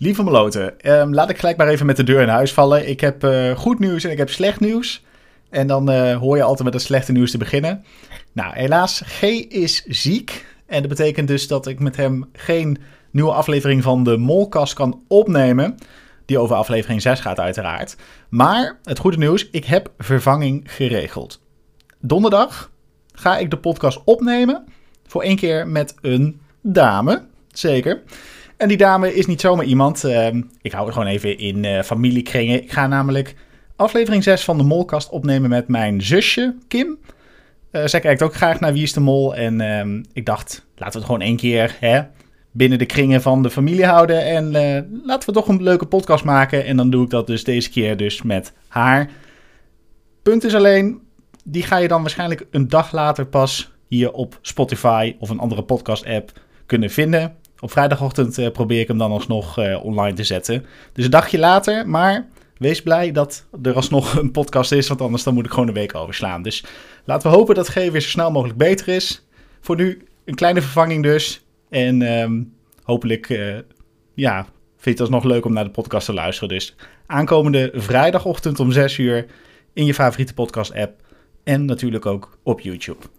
Lieve Meloten, ehm, laat ik gelijk maar even met de deur in huis vallen. Ik heb eh, goed nieuws en ik heb slecht nieuws. En dan eh, hoor je altijd met het slechte nieuws te beginnen. Nou, helaas, G is ziek. En dat betekent dus dat ik met hem geen nieuwe aflevering van de Molkast kan opnemen. Die over aflevering 6 gaat uiteraard. Maar het goede nieuws, ik heb vervanging geregeld. Donderdag ga ik de podcast opnemen. Voor één keer met een dame. Zeker. En die dame is niet zomaar iemand. Ehm, ik hou het gewoon even in uh, familiekringen. Ik ga namelijk aflevering 6 van de Molkast opnemen met mijn zusje Kim. Uh, zij kijkt ook graag naar Wie is de Mol. En ehm, ik dacht, laten we het gewoon één keer hè, binnen de kringen van de familie houden. En uh, laten we toch een leuke podcast maken. En dan doe ik dat dus deze keer dus met haar. Punt is alleen, die ga je dan waarschijnlijk een dag later pas hier op Spotify of een andere podcast app kunnen vinden. Op vrijdagochtend uh, probeer ik hem dan alsnog uh, online te zetten. Dus een dagje later, maar wees blij dat er alsnog een podcast is, want anders dan moet ik gewoon een week overslaan. Dus laten we hopen dat G weer zo snel mogelijk beter is. Voor nu een kleine vervanging dus. En um, hopelijk, uh, ja, vind je het alsnog leuk om naar de podcast te luisteren. Dus aankomende vrijdagochtend om 6 uur in je favoriete podcast app. En natuurlijk ook op YouTube.